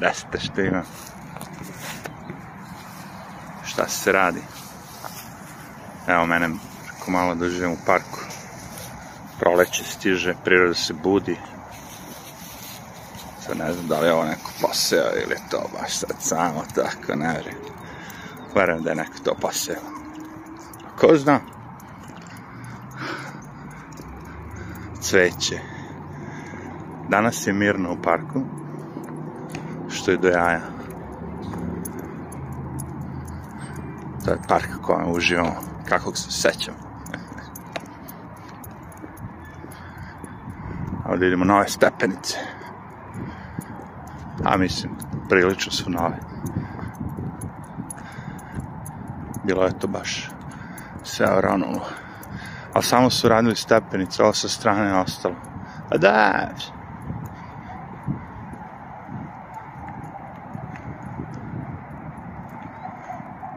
Desite što ima. Šta se radi? Evo mene, ako malo da živim u parku. Proleće stiže, priroda se budi. Sad ne znam da li je ovo neko poseo ili je to baš sad samo tako, ne vjerujem. Verujem da je neko to poseo. Ko zna? Cveće. Danas je mirno u parku, je do jaja. To je park kojem uživamo, kakvog se sećam. Ovdje idemo nove stepenice. A mislim, prilično su nove. Bilo je to baš sve oranulo. Ali samo su radili stepenice, ovo sa strane ostalo. A da,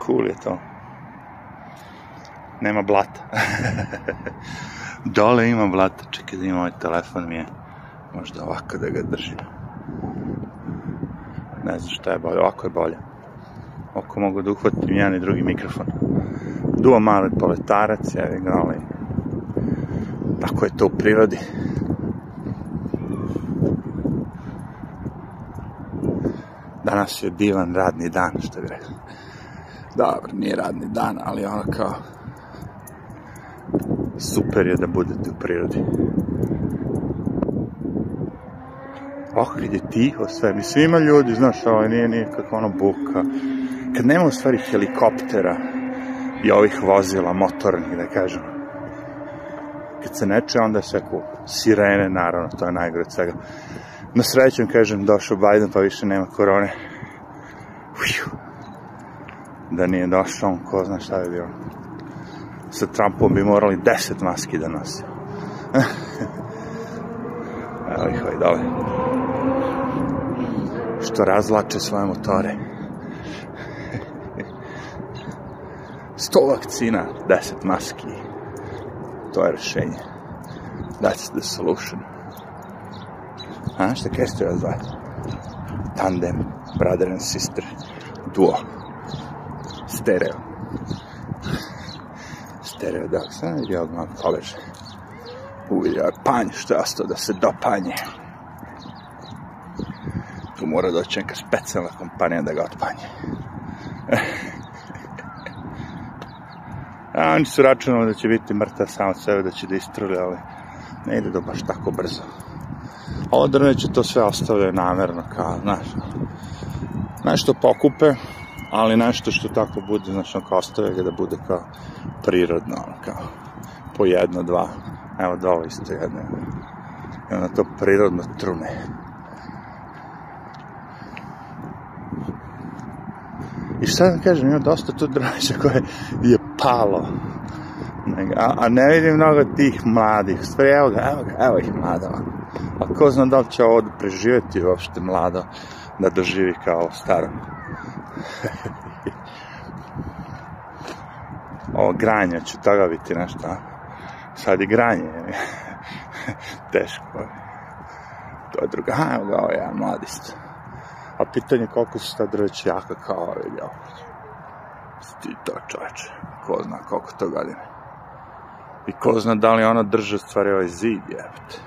cool je to. Nema blata. Dole ima blata, čekaj da ima ovaj telefon mi je. Možda ovako da ga držim. Ne znam šta je bolje, ovako je bolje. Oko mogu da uhvatim jedan i drugi mikrofon. Duo mali poletarac, jevi ga, ali tako je to u prirodi. Danas je divan radni dan, što bi rekao. Dobro, nije radni dan, ali ono kao super je da budete u prirodi. Oh, kad je tiho sve, mislim ima ljudi, znaš, ovo nije nikakva ono buka. Kad nema u stvari helikoptera i ovih vozila, motornih, da kažem, kad se neče, onda sve cool. Sirene, naravno, to je najgore od svega. Na srećem, kažem, došao Biden, pa više nema korone. Uf, da nije došao, ko zna šta bi bilo. Sa Trumpom bi morali deset maski da nosi. Evo ih ovaj dole. Što razlače svoje motore. Sto vakcina, deset maski. To je rešenje. That's the solution. A, šta kaj ste vas Tandem, brother and sister, duo stereo. Stereo, da, sam vidio odmah poleže. Uvidio je panj, što je ostao da se dopanje. Tu mora doći neka specijalna kompanija da ga otpanje. A oni su računali da će biti mrtav sam od sebe, da će da istruli, ali ne ide do baš tako brzo. Ovo drveće to sve ostavljaju namerno, kao, znaš, nešto pokupe, ali nešto što tako bude, znači ono kao ostave ga da bude kao prirodno, ono kao po jedno, dva, evo dole isto jedno, i onda to prirodno trune. I šta da kažem, ima dosta tu drveća koje je palo, a, a ne vidim mnogo tih mladih, stvari, evo ga, evo ga, evo ih mladava. A ko zna da li će ovo preživjeti uopšte mlado, da doživi kao staro. Ovo granje ću toga biti nešto, a? Sad i granje teško. To je druga, ha, evo ga, ovo je mladist. A pitanje koliko su ta drveća jaka kao ove, jel? Ti to čoveče, ko zna koliko to godine. I ko zna da li ona drže stvari ovaj zid, jebate.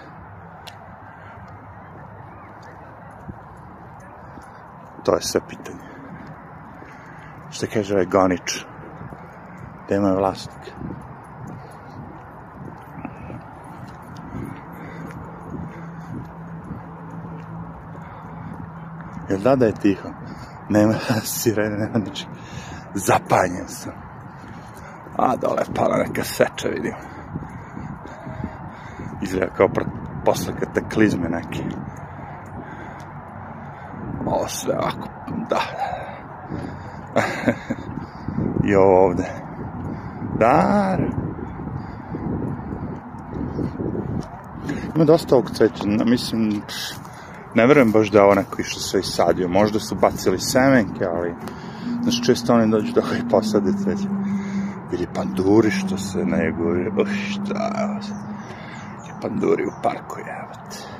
To je sve pitanje. Šta kaže ovaj gonič? Gde ima vlasnik? Jel da da je tiho? Nema sirene, nema ničeg. Zapanjen sam. A dole pala neka seča, vidim. Izgleda kao posle kataklizme neke. Ovo sve ovako, da. I ovo ovde. Da. Ima dosta ovog cveća, mislim, ne verujem baš da je ovo neko išlo sve isadio. Možda su bacili semenke, ali, znaš, često oni dođu da i posade cveće. Ili panduri što se neguju, oh, šta. Panduri u parku, jebate.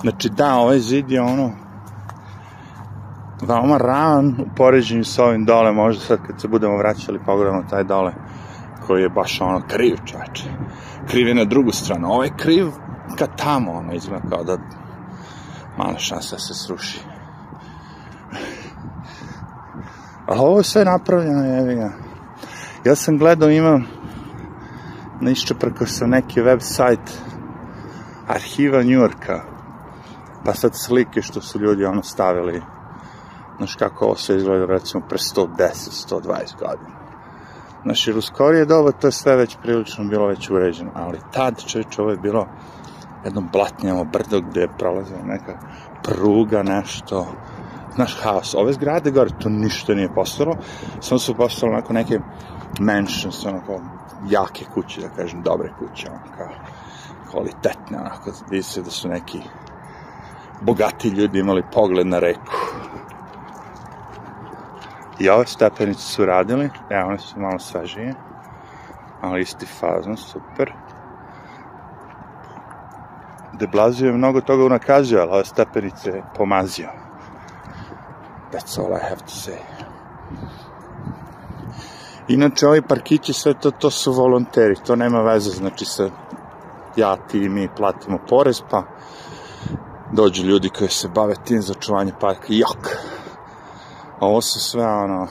Znači da, ovaj zid je ono veoma ravan u poređenju sa ovim dole, možda sad kad se budemo vraćali pogledamo taj dole koji je baš ono kriv čače. Kriv je na drugu stranu. Ovo je kriv ka tamo, ono izgleda kao da mala šansa se sruši. Ali ovo sve napravljeno, jevi ga. Ja sam gledao, ima nišće preko sam neki web sajt arhiva Njurka, pa sad slike što su ljudi ono stavili, znaš kako ovo sve izgleda recimo pre 110, 120 godina. Znaš, jer u skorije doba to je sve već prilično bilo već uređeno, ali tad čovječ ovo je bilo jedno blatnjavo brdo gde je prolazila neka pruga, nešto, znaš, haos. Ove zgrade gore, to ništa nije postalo, samo su postalo onako neke mansions, onako jake kuće, da kažem, dobre kuće, ono kao kvalitetne, onako, vidi se da su neki bogati ljudi imali pogled na reku. I ove stepenice su radili, evo, one su malo svežije, ali isti fazon, super. De Blasio je mnogo toga unakazio, ali ove stepenice je pomazio. That's all I have to say. Inače, ovi parkići, sve to, to su volonteri, to nema veze, znači se ja, ti i mi platimo porez, pa dođu ljudi koji se bave tim za čuvanje parka, jok! A ovo su sve, ono,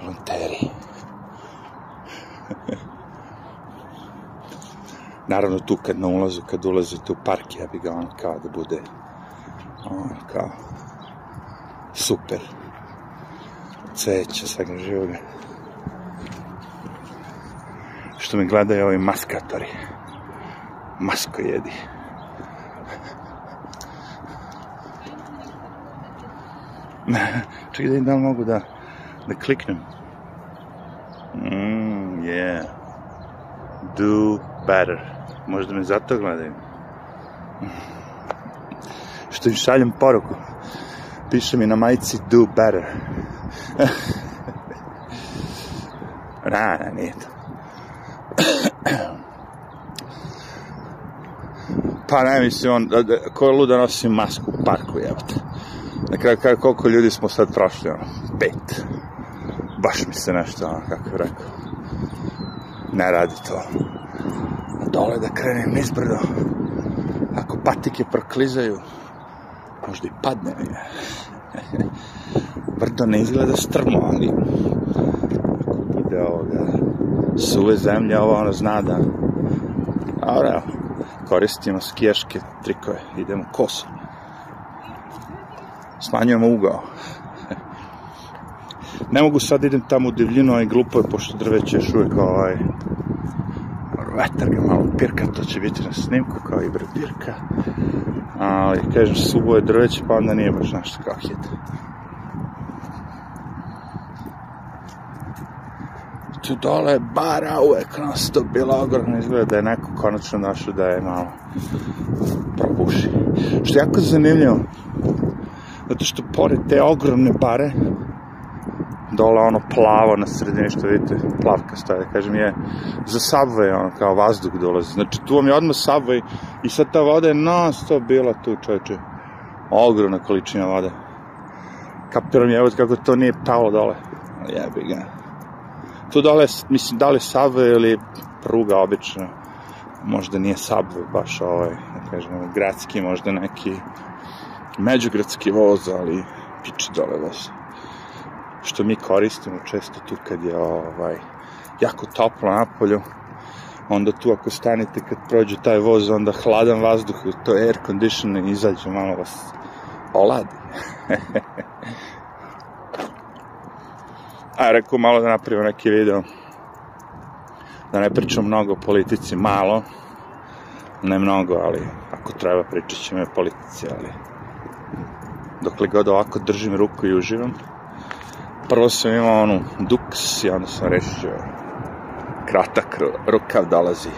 volonteri. Naravno, tu kad na ulazu, kad ulazite u park, ja bi ga on kao da bude, ono, kao, super. Cveća, svega živoga. Što me gledaju ovi maskatori. Masko jedi. Čekaj da im da li mogu da, da kliknem. Mm, yeah. Do better. Možda me zato gledaju. Što im šaljem poruku. Piše mi na majici do better. Na, na, nije to. pa ne mislim, on, ko luda nosi masku u parku, jebate. Na kraju, kraju, koliko ljudi smo sad prošli, ono, pet. Baš mi se nešto, ono, kako je rekao, ne radi to. A dole da krenem nizbrdo, ako patike proklizaju, možda i padne mi. Brdo ne izgleda strmo, ali ako bude ovoga suve zemlje, ovo ono zna da evo, koristimo skijaške trikove, idemo koso. Smanjujemo ugao. ne mogu sad idem tamo u divljinu, ovaj glupo je, pošto drveće još uvijek ovaj, vetar ga malo pirka, to će biti na snimku kao i birka. Ali, kažem, subo je drveće, pa onda nije baš nešto kao hit. tu dole bara uvek non stop bila ogromna izgleda da je neko konačno došao da je malo probuši. Što je jako zanimljivo, zato što pored te ogromne bare, dole ono plavo na sredini što vidite, plavka stoje, da kažem, je za subway, ono kao vazduh dolazi. Znači tu vam je odmah subway i sad ta voda je non stop bila tu, čoveče. Ogromna količina vode. Kapiram je, evo kako to nije palo dole. Jebi ga tu dole, mislim, da li Subway ili pruga obično, možda nije Subway baš ovaj, da kažemo, gradski, možda neki međugradski voz, ali piče dole voz. Što mi koristimo često tu kad je ovaj, jako toplo na polju, onda tu ako stanete kad prođe taj voz, onda hladan vazduh, to je air conditioner, izađe malo vas oladi. a rekao malo da napravimo neki video da ne pričam mnogo o politici, malo ne mnogo, ali ako treba pričat ćemo o politici, ali dokle god ovako držim ruku i uživam. Prvo sam imao onu duks i onda sam rešio kratak rukav dolazi.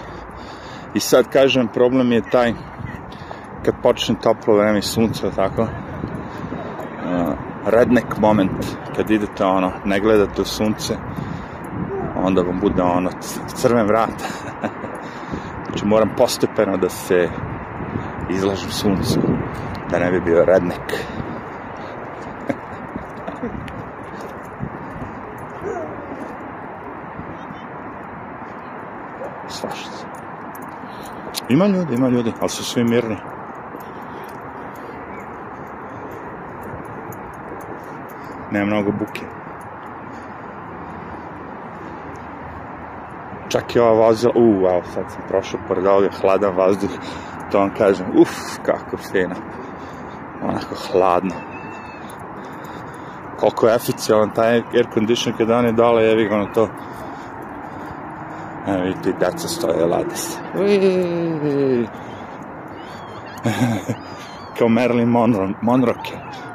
I sad kažem problem je taj kad počne toplo vreme i sunce tako? Redneck moment kad idete ono, ne gledate u sunce onda vam bude ono crven vrat. Znači moram postepeno da se izlažem suncu, da ne bi bio rednek. Svašta. Ima ljudi, ima ljudi, ali su svi mirni. Nema mnogo buke. Čak i ova vozila, u, evo sad sam prošao pored ovoga, hladan vazduh, to vam kažem, uf, kako fino. Onako hladno. Koliko je eficijalan taj air condition kada on je dole, jevi ga na to. Evo vidite, deca stoje, lade se. Kao Marilyn Monroe, Monroke.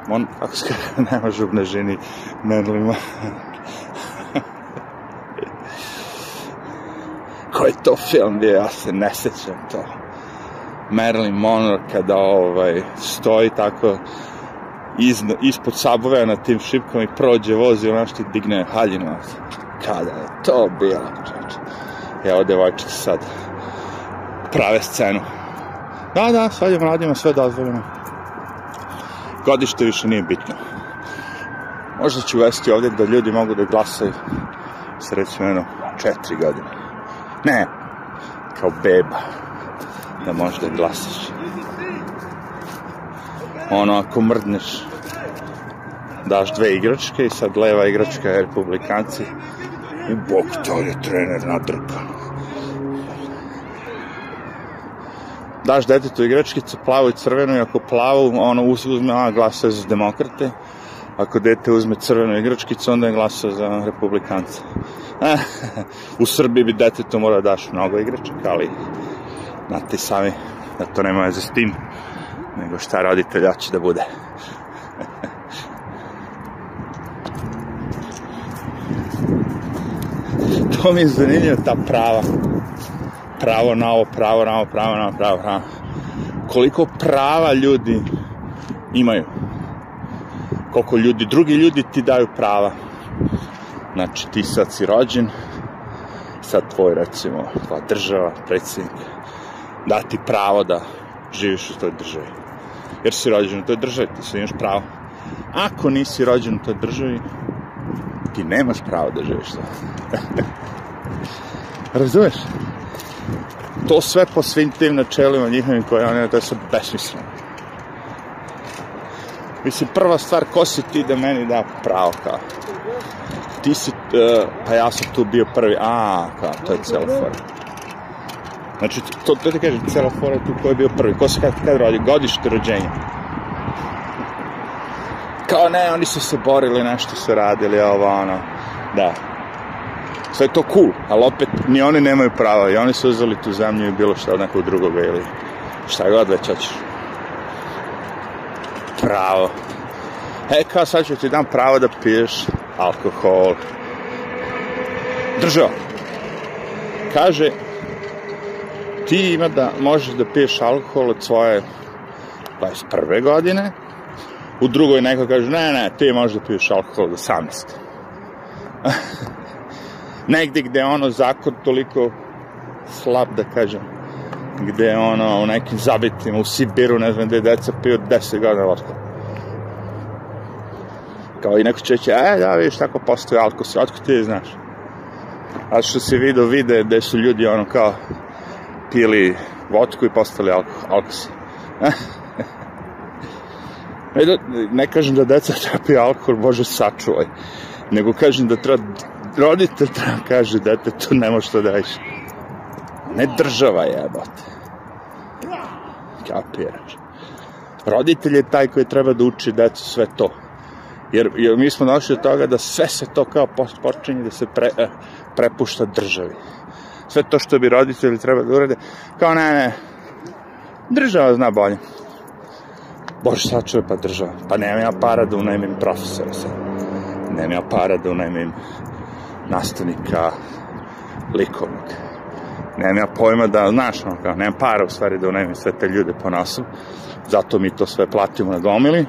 Mon, kako se kaže, nema žubne ženi Marilyn Monroe. Koji to film bio, ja se ne sećam to. Marilyn Monroe kada ovaj, stoji tako iz, ispod sabove na tim šipkama i prođe vozi, ono što digne haljinu. Kada je to bilo. Evo devojčice sad prave scenu. Da, da, sad je mladima sve dozvoljeno. Godište više nije bitno. Možda ću uvesti ovdje da ljudi mogu da glasaju sa recimo jedno četiri godine. Ne, kao beba da možeš da glasaš. Ono, ako mrdneš, daš dve igračke i sad leva igračka je republikanci i bok to je trener nadrka. Daš detetu igračkicu plavu i crvenu i ako plavu, ono uzme, a glasa za demokrate. Ako dete uzme crvenu igračkicu, onda je glasa za republikanca. u Srbiji bi detetu mora da daš mnogo igračaka, ali znate sami da to nema veze s tim, nego šta roditelj će da bude. To mi je zanimljivo, ta prava. Pravo na ovo, pravo na ovo, pravo na ovo, pravo na ovo. Koliko prava ljudi imaju. Koliko ljudi, drugi ljudi ti daju prava. Znači, ti sad si rođen, sad tvoj, recimo, tvoja država, predsjednik, da ti pravo da živiš u toj državi. Jer si rođen u toj državi, ti sve imaš pravo. Ako nisi rođen u toj državi, ti nemaš pravo da živiš to. Razumeš? To sve po svim tim načelima njihovim koje oni, to sve besmisleno. Mislim, prva stvar, ko si ti da meni da pravo kao? Ti si, uh, pa ja sam tu bio prvi, a, kao, to je cijela fora. Znači, to, to ti kažem, cijela fora tu ko je bio prvi, ko se kad, kad rodi, godište rođenja. Kao ne, oni su se borili, nešto su radili, ovo, ono, da. Sve to cool, ali opet ni oni nemaju prava i oni su uzeli tu zemlju i bilo šta od nekog drugoga ili šta god već hoćeš. Pravo. E, kao sad ću ti dam pravo da piješ alkohol. Držao. Kaže, ti ima da možeš da piješ alkohol od svoje 21. godine, u drugoj neko kaže, ne, ne, ti možeš da piješ alkohol od 18. Negde gde ono zakon toliko slab, da kažem, gde ono u nekim zabitima, u Sibiru, ne znam, gde deca piju 10 godina alkohol. Kao i neko će reći, e, da, vidiš, tako postoji alkohol, otko ti znaš? A što se vidio vide gde su ljudi ono kao pili vodku i postali alkohol. alkohol. ne, da, ne kažem da deca treba pije alkohol, Bože sačuvaj. Nego kažem da treba, roditelj treba kaže dete, tu ne možeš to da radiš. Ne država jebote. Kapiraš. Roditelj je taj koji treba da uči decu sve to. Jer, jer mi smo došli od toga da sve se to kao počinje da se pre, prepušta državi. Sve to što bi roditelji treba da urade, kao ne, ne, država zna bolje. Bože, sačuje pa država. Pa nemam ja para da unajmim profesora sad. Nemam ja para da unajmim nastavnika likovnog. Nemam ja pojma da, znaš, no, kao, nemam para u stvari da unajmim sve te ljude po nosu. Zato mi to sve platimo na gomili.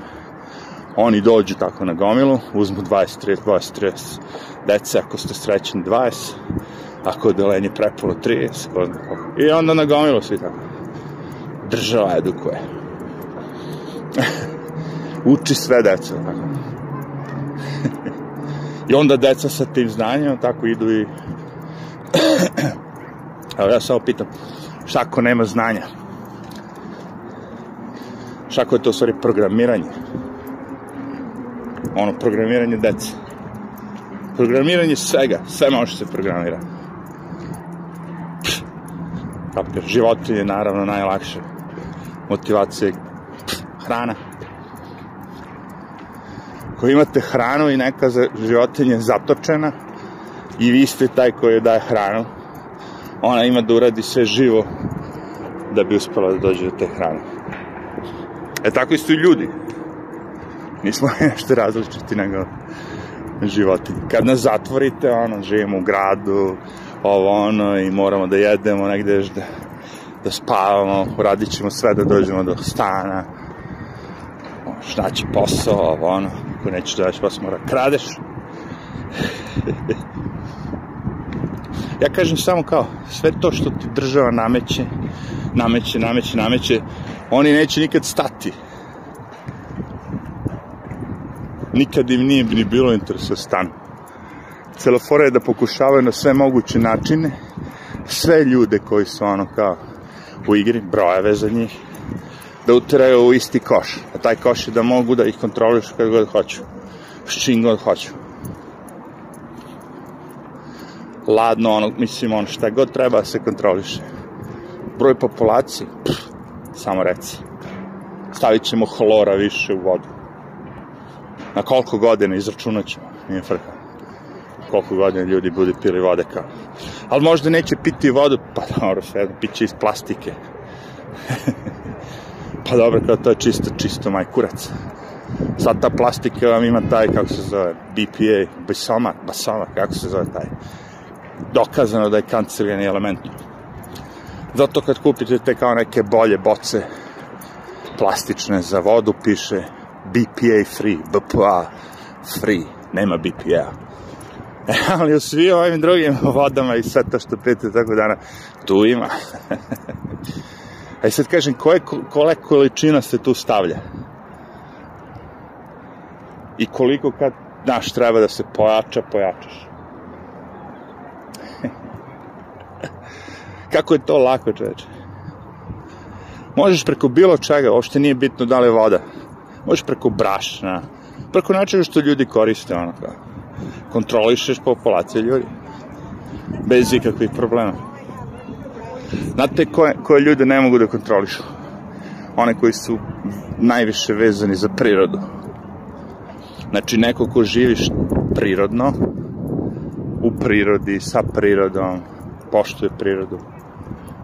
Oni dođu tako na gomilu, uzmu 20, 30, 20, 30 dece, ako ste srećni 20, ako je delenje prepulo 30, I onda na gomilu svi tako država edukuje. Uči sve deca, tako. I onda deca sa tim znanjem tako idu i... Evo ja samo pitam, šta ako nema znanja? Šta ako je to u stvari programiranje? Ono, programiranje dece. Programiranje svega, sve može se programira. Papir, životinje, naravno, najlakše. Motivacije, hrana. Ako imate hranu i neka za životinje zatočena i vi ste taj koji daje hranu, ona ima da uradi sve živo da bi uspela da dođe do te hrane. E tako isto i ljudi. Nismo nešto različiti nego životinje. Kad nas zatvorite, ono, živimo u gradu, ovo ono, i moramo da jedemo negde da, da spavamo, uradit ćemo sve da dođemo do stana, naći posao, ovo ono, ako nećeš da posao, mora kradeš. ja kažem samo kao, sve to što ti država nameće, nameće, nameće, nameće, oni neće nikad stati. Nikad im nije ni bilo interesa da stanu. Cela fora je da pokušavaju na sve moguće načine sve ljude koji su ono kao u igri, brojeve za njih, da utiraju u isti koš. A taj koš je da mogu da ih kontroliš kada god hoću. S čim god hoću. Ladno, ono, mislim, ono, šta god treba da se kontroliše. Broj populacije, pff, samo reci. Stavit ćemo hlora više u vodu. Na koliko godina izračunat ćemo, nije frka. Koliko godina ljudi bude pili vode kao. Ali možda neće piti vodu, pa dobro, sve, piće iz plastike. pa dobro, kao to je čisto, čisto maj kurac. Sad ta plastika vam ima taj, kako se zove, BPA, basomat, basomat, kako se zove taj. Dokazano da je kancerogeni element. Zato kad kupite te kao neke bolje boce plastične za vodu, piše BPA free, BPA free, nema BPA. Ali u svi ovim drugim vodama i sve to što pijete tako dana, tu ima. A sad kažem, koje, kole količina se tu stavlja? I koliko kad, znaš, treba da se pojača, pojačaš. Kako je to lako, čoveče? Možeš preko bilo čega, uopšte nije bitno da li je voda. Možeš preko brašna, preko načina što ljudi koriste, ono kao. Kontrolišeš populacije ljudi. Bez ikakvih problema. Znate koje, koje ljude ne mogu da kontrolišu? One koji su najviše vezani za prirodu. Znači, neko ko živiš prirodno, u prirodi, sa prirodom, poštuje prirodu.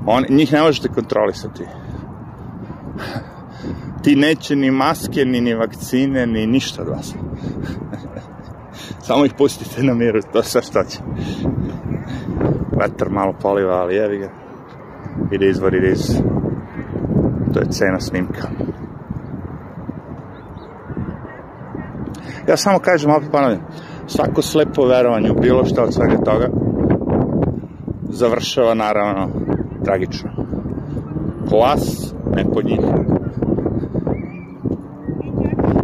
On, njih ne možete kontrolisati. Ti neće ni maske, ni, ni vakcine, ni ništa od vas. Samo ih pustite na miru, to sve što će. Vetar malo poliva, ali jevi ga. It is what it is. To je cena snimka. Ja samo kažem, opet ponavljam, svako slepo verovanje u bilo šta od svega toga završava naravno tragično. Po vas, ne po njih.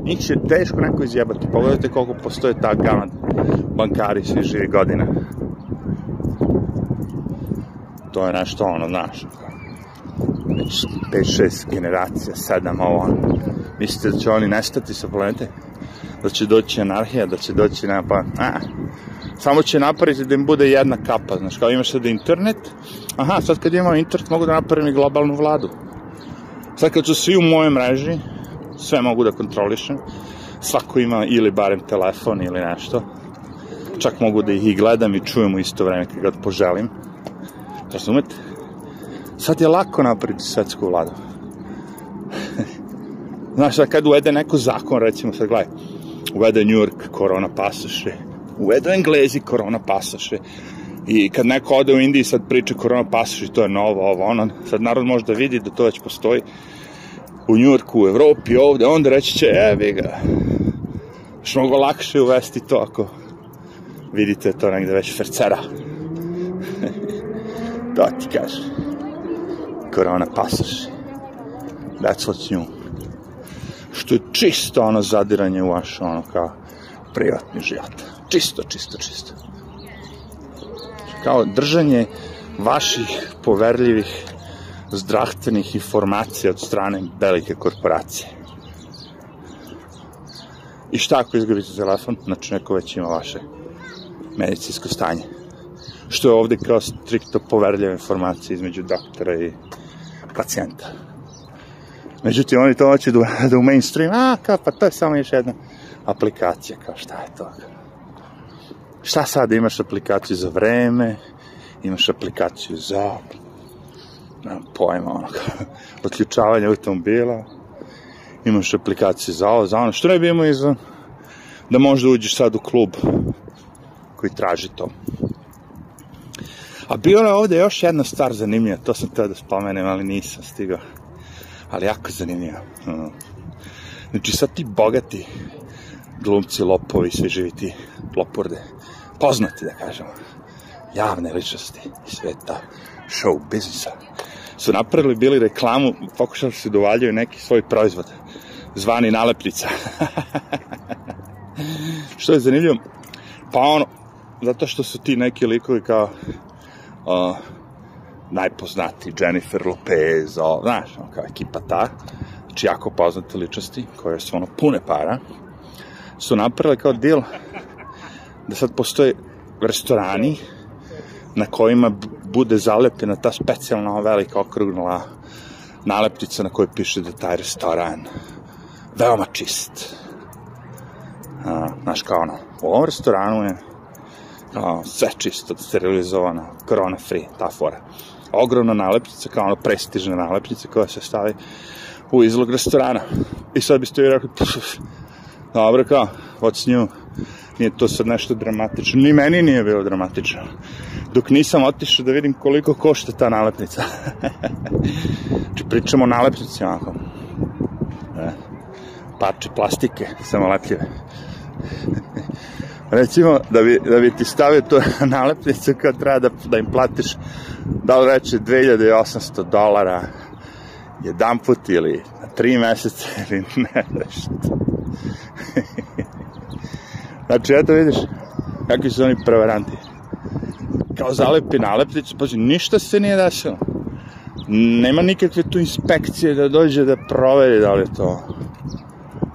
Njih će teško neko izjebati. Pogledajte koliko postoje ta gama bankari svi živi godina. To je nešto ono, znaš, već 5-6 generacija, 7, ovo ono. Mislite da će oni nestati sa planete? Da će doći anarhija, da će doći, nema pa, a, samo će napraviti da im bude jedna kapa, znaš, kao imaš sada internet, aha, sad kad imamo internet mogu da napravim i globalnu vladu. Sad kad su svi u mojoj mreži, sve mogu da kontrolišem, svako ima ili barem telefon ili nešto, čak mogu da ih i gledam i čujem u isto vreme kad poželim. Razumete? Sad je lako napraviti svetsku vladu. Znaš, da kad uvede neko zakon, recimo sad gledaj, uvede New York korona pasoše, uvedu Englezi korona pasoše, i kad neko ode u Indiji sad priča korona pasoše, to je novo, ovo, ono, sad narod može da vidi da to već postoji u Njurku, u Evropi, ovde, onda reći će, evi ga, što mnogo lakše uvesti to ako vidite to negde već fercera. To ti kaže. Korona pasoši. That's what's new. Što je čisto ono zadiranje u vaš ono kao privatni život. Čisto, čisto, čisto. Kao držanje vaših poverljivih zdravstvenih informacija od strane velike korporacije. I šta ako izgubite telefon? Znači neko već ima vaše medicinsko stanje. Što je ovde kao striktno poverljiva informacija između doktora i pacijenta. Međutim, oni to hoće da, da u mainstream, a, kao, pa to je samo još jedna aplikacija, kao šta je to? Šta sad, imaš aplikaciju za vreme, imaš aplikaciju za, nemam pojma, ono, otključavanje automobila, imaš aplikaciju za ovo, za ono, što ne bi imao izvan, da možda uđeš sad u klub koji traži to. A bilo je ovde još jedna stvar zanimljiva, to sam teo da spomenem, ali nisam stigao. Ali jako zanimljiva. Znači sad ti bogati glumci, lopovi, svi živi ti lopurde, poznati da kažemo, javne ličnosti sveta show biznisa, su napravili bili reklamu, pokušali su da uvaljaju neki svoj proizvod, zvani nalepnica. što je zanimljivo? Pa ono, zato što su ti neki likovi kao uh, najpoznati Jennifer Lopez, o, znaš, kao ekipa ta, znači jako poznate ličnosti, koje su ono pune para, su napravili kao deal da sad postoje restorani na kojima bude zalepljena ta specijalna velika okrugnula nalepnica na kojoj piše da taj restoran veoma čist. A, znaš, kao ono, u ovom restoranu je kao, sve čisto, sterilizovano, corona free, ta fora. Ogromna nalepnica, kao ono prestižna nalepnica koja se stavi u izlog restorana. I sad biste vi rekli, dobro kao, what's new? Nije to sad nešto dramatično. Ni meni nije bilo dramatično. Dok nisam otišao da vidim koliko košta ta nalepnica. znači, pričamo o nalepnici, onako. E, parče plastike, samolepljive. Recimo, da bi, da bi ti stavio to nalepnicu kad treba da, da im platiš, da li reče 2800 dolara jedan put ili na tri meseca ili ne nešto. znači, eto vidiš, kakvi su oni prevaranti. Kao zalepi nalepnicu, pazi, ništa se nije desilo. Nema nikakve tu inspekcije da dođe da proveri da li je to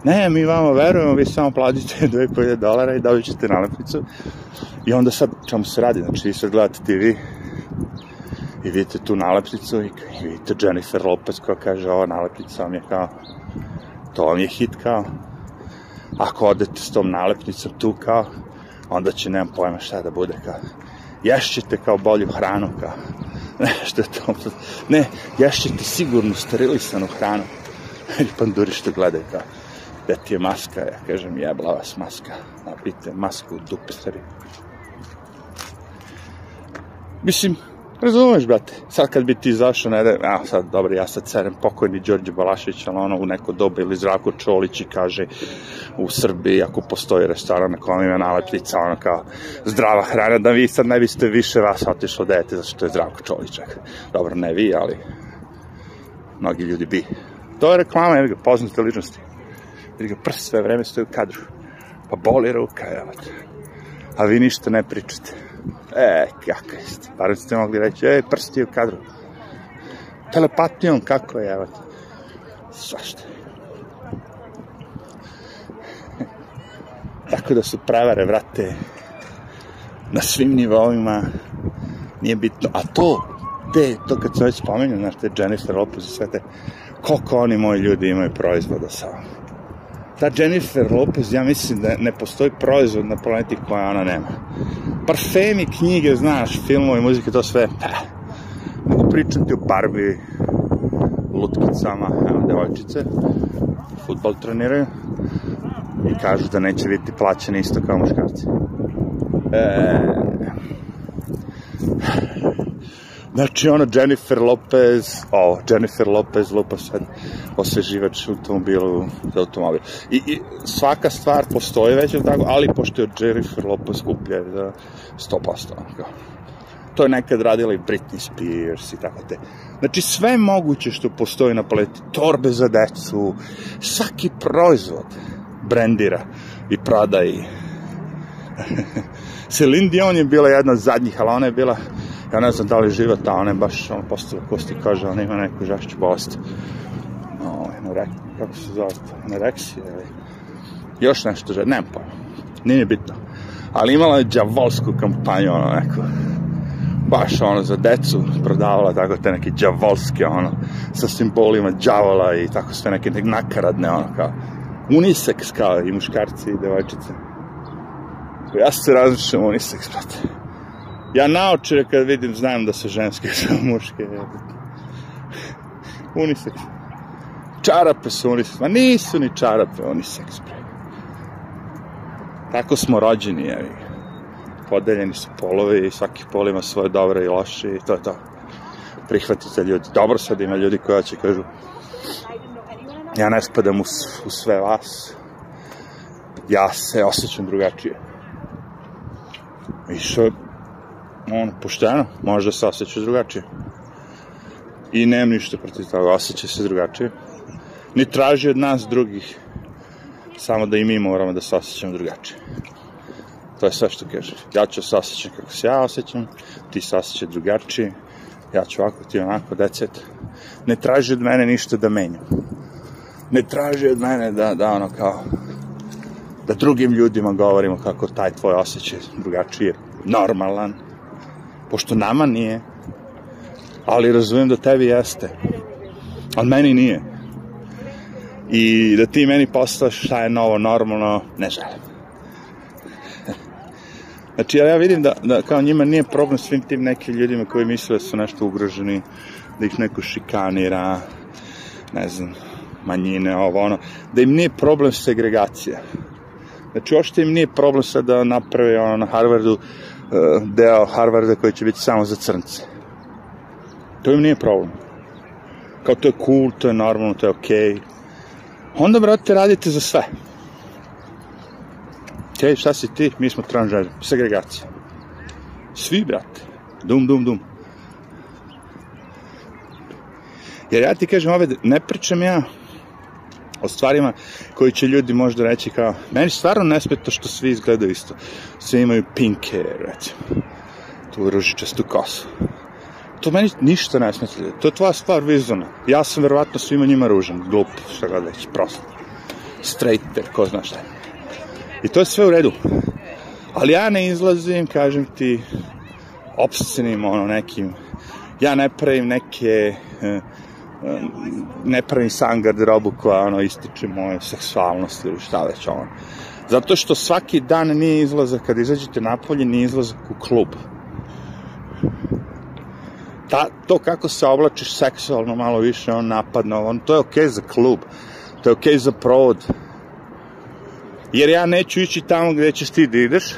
ne, mi vama verujemo, vi samo platite 2500 dolara i dobit ćete nalepnicu. I onda sad, čemu se radi? Znači, vi sad gledate TV i vidite tu nalepnicu i, i vidite Jennifer Lopez koja kaže, ova nalepnica vam je kao, to vam je hit kao. Ako odete s tom nalepnicom tu kao, onda će, nemam pojma šta da bude kao. Ješćete kao bolju hranu kao. Ne, što je to? Ne, ješćete sigurno sterilisanu hranu. I panduri što gledaju kao da ti je maska, ja kažem, jebla vas maska, napite masku u dupe. Mislim, razumeš, brate, sad kad bi ti izašao, ne da, a sad, dobro, ja sad cerem pokojni Đorđe Balašević, ali ono u neko doba ili Zdravko Čolić i kaže u Srbiji, ako postoji restoran na kojem ima nalepnica, ono kao zdrava hrana, da vi sad ne biste više vas otišlo dete, zato što je Zdravko Čolić. Dobro, ne vi, ali mnogi ljudi bi. To je reklama, evo ga, poznate ličnosti ga prst sve vreme stoji u kadru. Pa boli ruka, evo te. A vi ništa ne pričate. E, kako jeste. Barem ste mogli reći, ej, prst je u kadru. Telepatijom, kako je, evo te. Svašta. Tako da su prevare, vrate, na svim nivoima, nije bitno. A to, te, to kad sam već spomenuo, znaš, te Jennifer Lopez i sve te, koliko oni moji ljudi imaju proizvoda sa ovom ta Jennifer Lopez, ja mislim da ne postoji proizvod na planeti koja ona nema. Parfemi, knjige, znaš, filmovi, muzike, to sve, pa, mogu pričati o Barbie, lutkicama, evo, devojčice, futbol treniraju i kažu da neće biti plaćeni isto kao muškarci. E, Znači, ono, Jennifer Lopez, o, Jennifer Lopez lupa sad osveživač automobilu za automobil. I, I svaka stvar postoji već, tako, ali pošto je Jennifer Lopez skuplja za 100%. Onako. To je nekad radila i Britney Spears i tako te. Znači sve moguće što postoji na paleti, torbe za decu, svaki proizvod brendira i proda i Celine Dion je bila jedna od zadnjih, ali ona je bila, ja ne znam da li živa ta, ona je baš ono, postala kosti kaže, ona ima neku žašću bolest. O, anorek, kako se zove to? Anoreksija ili još nešto, že, nemam pojma, nije bitno. Ali imala je džavolsku kampanju, ono neko, baš ono za decu prodavala tako te neke džavolske ono sa simbolima džavola i tako sve neke, neke nakaradne ono kao unisex kao i muškarci i devojčice Ja se različam unisex, brate. Ja naočare kad vidim, znam da su ženske, su muške. unisex. Čarape su unisex. Ma nisu ni čarape unisex, bre. Tako smo rođeni, jevi. Podeljeni su polovi i svaki pol ima svoje dobre i loše i to je to. Prihvatite ljudi. Dobro sad ima ljudi koja će kažu ja ne spadam u, u sve vas. Ja se osjećam drugačije. I što, ono, pošteno, možda se osjeća drugačije. I nemam ništa protiv toga, osjeća se drugačije. Ni traži od nas drugih, samo da i mi moramo da se osjećamo drugačije. To je sve što kaže. Ja ću se osjećam kako se ja osjećam, ti se osjeća drugačije, ja ću ovako, ti onako, decet. Ne traži od mene ništa da menjam. Ne traži od mene da, da ono kao, da drugim ljudima govorimo kako taj tvoj osjećaj drugačije normalan, pošto nama nije, ali razumijem da tebi jeste, ali meni nije. I da ti meni postaš šta je novo normalno, ne želim. Znači, ja vidim da, da kao njima nije problem svim tim nekim ljudima koji misle da su nešto ugroženi, da ih neko šikanira, ne znam, manjine, ovo, ono, da im nije problem segregacija. Znači, ošte im nije problem sad da naprave ono, na Harvardu deo Harvarda koji će biti samo za crnce. To im nije problem. Kao to je cool, to je normalno, to je okej. Okay. Onda, brate, radite za sve. Okay, šta si ti? Mi smo transžeri. Segregacija. Svi, brate. Dum, dum, dum. Jer ja ti kažem ove, ne pričam ja o stvarima koji će ljudi možda reći kao, meni stvarno ne smeta što svi izgledaju isto. Svi imaju pink hair, recimo. Tu ružičastu kosu. To meni ništa ne smeta. To je tvoja stvar vizona. Ja sam verovatno svima njima ružan, glup, šta god reći, prosto. Straighter, ko zna šta. I to je sve u redu. Ali ja ne izlazim, kažem ti, obscenim, ono, nekim, ja ne pravim neke, uh, ne pravim sam garderobu koja ono ističe moje seksualnosti ili šta već ono. Zato što svaki dan nije izlazak, kad izađete napolje, nije izlazak u klub. Ta, to kako se oblačiš seksualno malo više, on napadno, on, to je okej okay za klub, to je okej okay za provod. Jer ja neću ići tamo gde ćeš ti da ideš,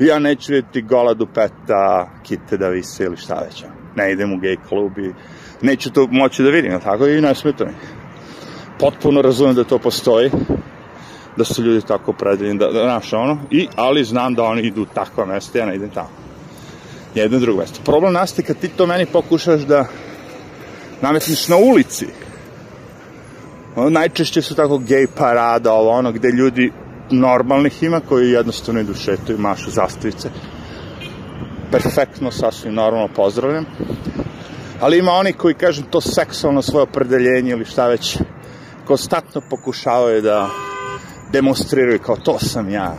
ja neću vidjeti gola dupeta, kite da vise ili šta već. Ne idem u gej klub i neću to moći da vidim, tako i ne smeta mi. Potpuno razumem da to postoji, da su ljudi tako predeljeni, da, da znaš ono, i, ali znam da oni idu takva mesta, ja ne idem tamo. Jedno drugo mesto. Problem nastaje kad ti to meni pokušaš da nametniš na ulici. Ono, najčešće su tako gej parada, ovo ono, gde ljudi normalnih ima koji jednostavno idu šetu i mašu zastavice. Perfektno, sasvim normalno pozdravljam ali ima oni koji, kažem, to seksualno svoje opredeljenje ili šta već, konstantno pokušavaju da demonstriraju kao to sam ja.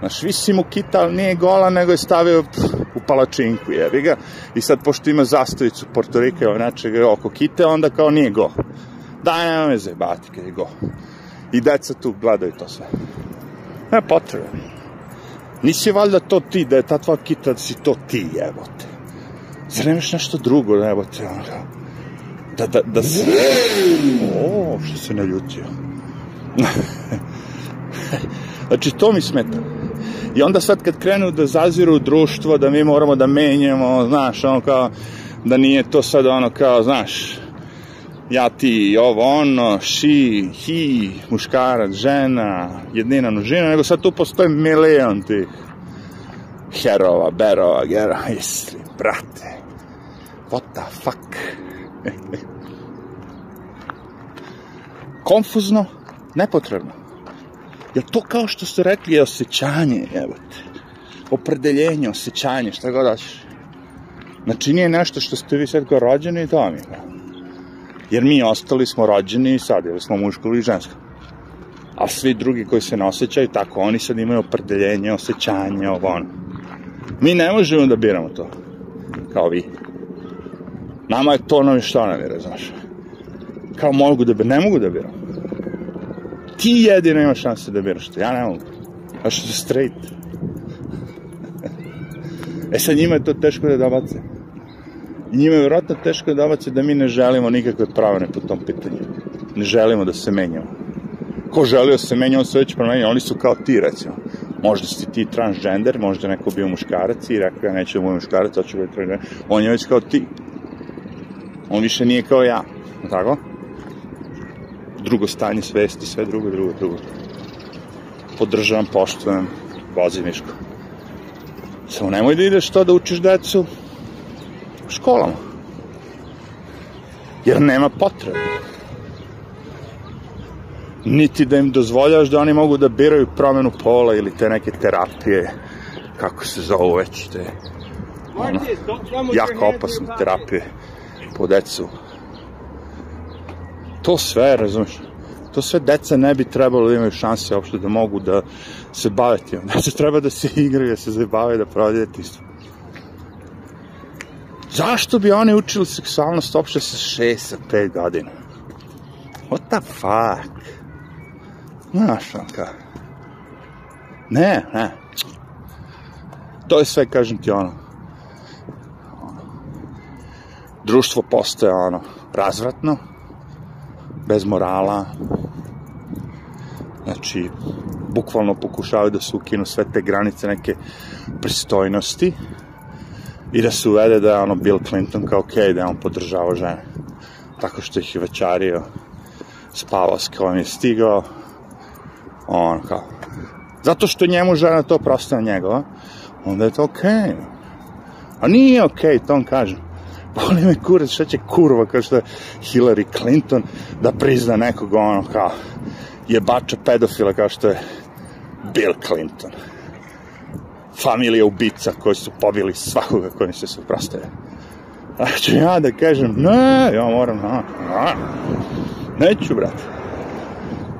Znaš, visi mu kita, ali nije gola, nego je stavio u palačinku, jebi ga. I sad, pošto ima zastavicu Porto Rika ili nečega oko kite, onda kao nije go. Da, nema me zajebati kad je go. I deca tu gledaju to sve. Ne potrebe. Nisi valjda to ti, da je ta tvoja kita, da si to ti, jebote. Zar nemaš nešto drugo, evo te, ono, da, da, da se... O, što se ne ljutio. znači, to mi smeta. I onda sad kad krenu da zaziru društvo, da mi moramo da menjamo, znaš, ono kao, da nije to sad ono kao, znaš, ja ti, ovo, ono, she, he, muškarac, žena, jednina, množina, nego sad tu postoji milion tih herova, berova, gera, isli, brate. What the fuck? Konfuzno, nepotrebno. Je to kao što ste rekli je osjećanje, evo te. Opredeljenje, osjećanje, šta god daćeš. Znači nije nešto što ste vi sad kao rođeni i to vam je. Jer mi ostali smo rođeni i sad, jer smo muško ili žensko. A svi drugi koji se ne osjećaju tako, oni sad imaju opredeljenje, osjećanje, ovo ono. Mi ne možemo da biramo to. Kao vi. Nama je to novi što nam je, razumeš. Kao mogu da ne mogu da biram. Ti jedino imaš šanse da biraš to, ja ne mogu. A što je straight. e sad njima je to teško da dobace. I njima je vjerojatno teško da dobace da mi ne želimo nikakve pravne po tom pitanju. Ne želimo da se menjamo. Ko želio da se menja, on se već promenio. Oni su kao ti, recimo. Možda si ti transgender, možda neko bio muškarac i rekao ja neću da budem muškarac, hoću da budem transgender. On je već kao ti. On više nije kao ja. Tako? Drugo stanje svesti, sve drugo, drugo, drugo. Podržavam, poštujem, vozi Miško. Samo nemoj da ideš to da učiš decu u školama. Jer nema potrebe. Niti da im dozvoljaš da oni mogu da biraju promenu pola ili te neke terapije, kako se zovu već, te ono, jako opasne terapije po decu. To sve, razumiješ, to sve deca ne bi trebalo da imaju šanse uopšte da mogu da se bave tim. Deca treba da se igraju, da se zabavaju, da provode detinstvo. Zašto bi oni učili seksualnost uopšte sa 6, sa 5 godina? What the fuck? Znaš, on kao... Ne, ne. To je sve, kažem ti, ono, društvo postaje ono razvratno, bez morala, znači, bukvalno pokušavaju da se ukinu sve te granice neke pristojnosti i da se uvede da je ono Bill Clinton kao okej, okay, da je on podržavao žene. Tako što ih je večario, spavao s kojom je stigao, on kao, zato što njemu žena to prosto njegova, onda je to okej. Okay. A nije okej, okay, to on kaže. Boli me kurac, šta će kurva, kao je Hillary Clinton, da prizna nekog ono kao jebača pedofila kao što je Bill Clinton. Familija ubica koji su pobili svakoga koji se suprostaju. A ću ja da kažem, ne, ja moram, na, na, neću, brate.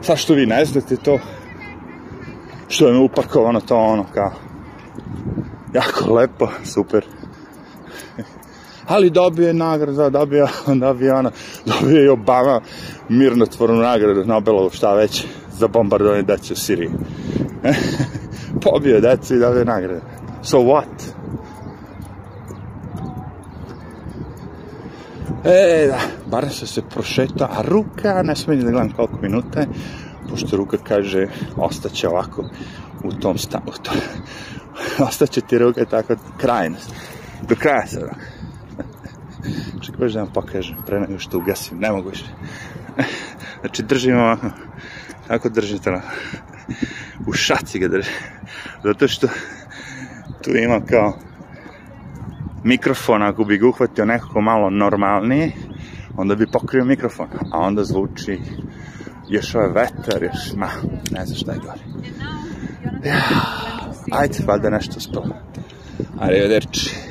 Sa što vi ne znate to, što je mi upakovano to ono kao, jako lepo, super ali dobije nagrada, dobije, dobije ona, dobije i Obama mirnotvornu nagradu Nobelovu, šta već, za bombardovanje dece u Siriji. Pobio dece i dobije nagrade. So what? E, da, bar se se prošeta, a ruka, ne smijem da gledam koliko minuta je, pošto ruka kaže, ostaće ovako u tom stavu, to, ostaće ti ruka tako krajno, do kraja sada. Čekaj, da vam pokažem, pre nego što ugasim, ne mogu više. Znači, držim ovako, tako držite na, u šaci ga držim. Zato što tu ima kao mikrofon, ako bi ga uhvatio nekako malo normalnije, onda bi pokrio mikrofon, a onda zvuči još ovaj vetar, još, ma, ne znam šta je gori. Ja, ajde, valjda nešto uspelo. Arrivederci.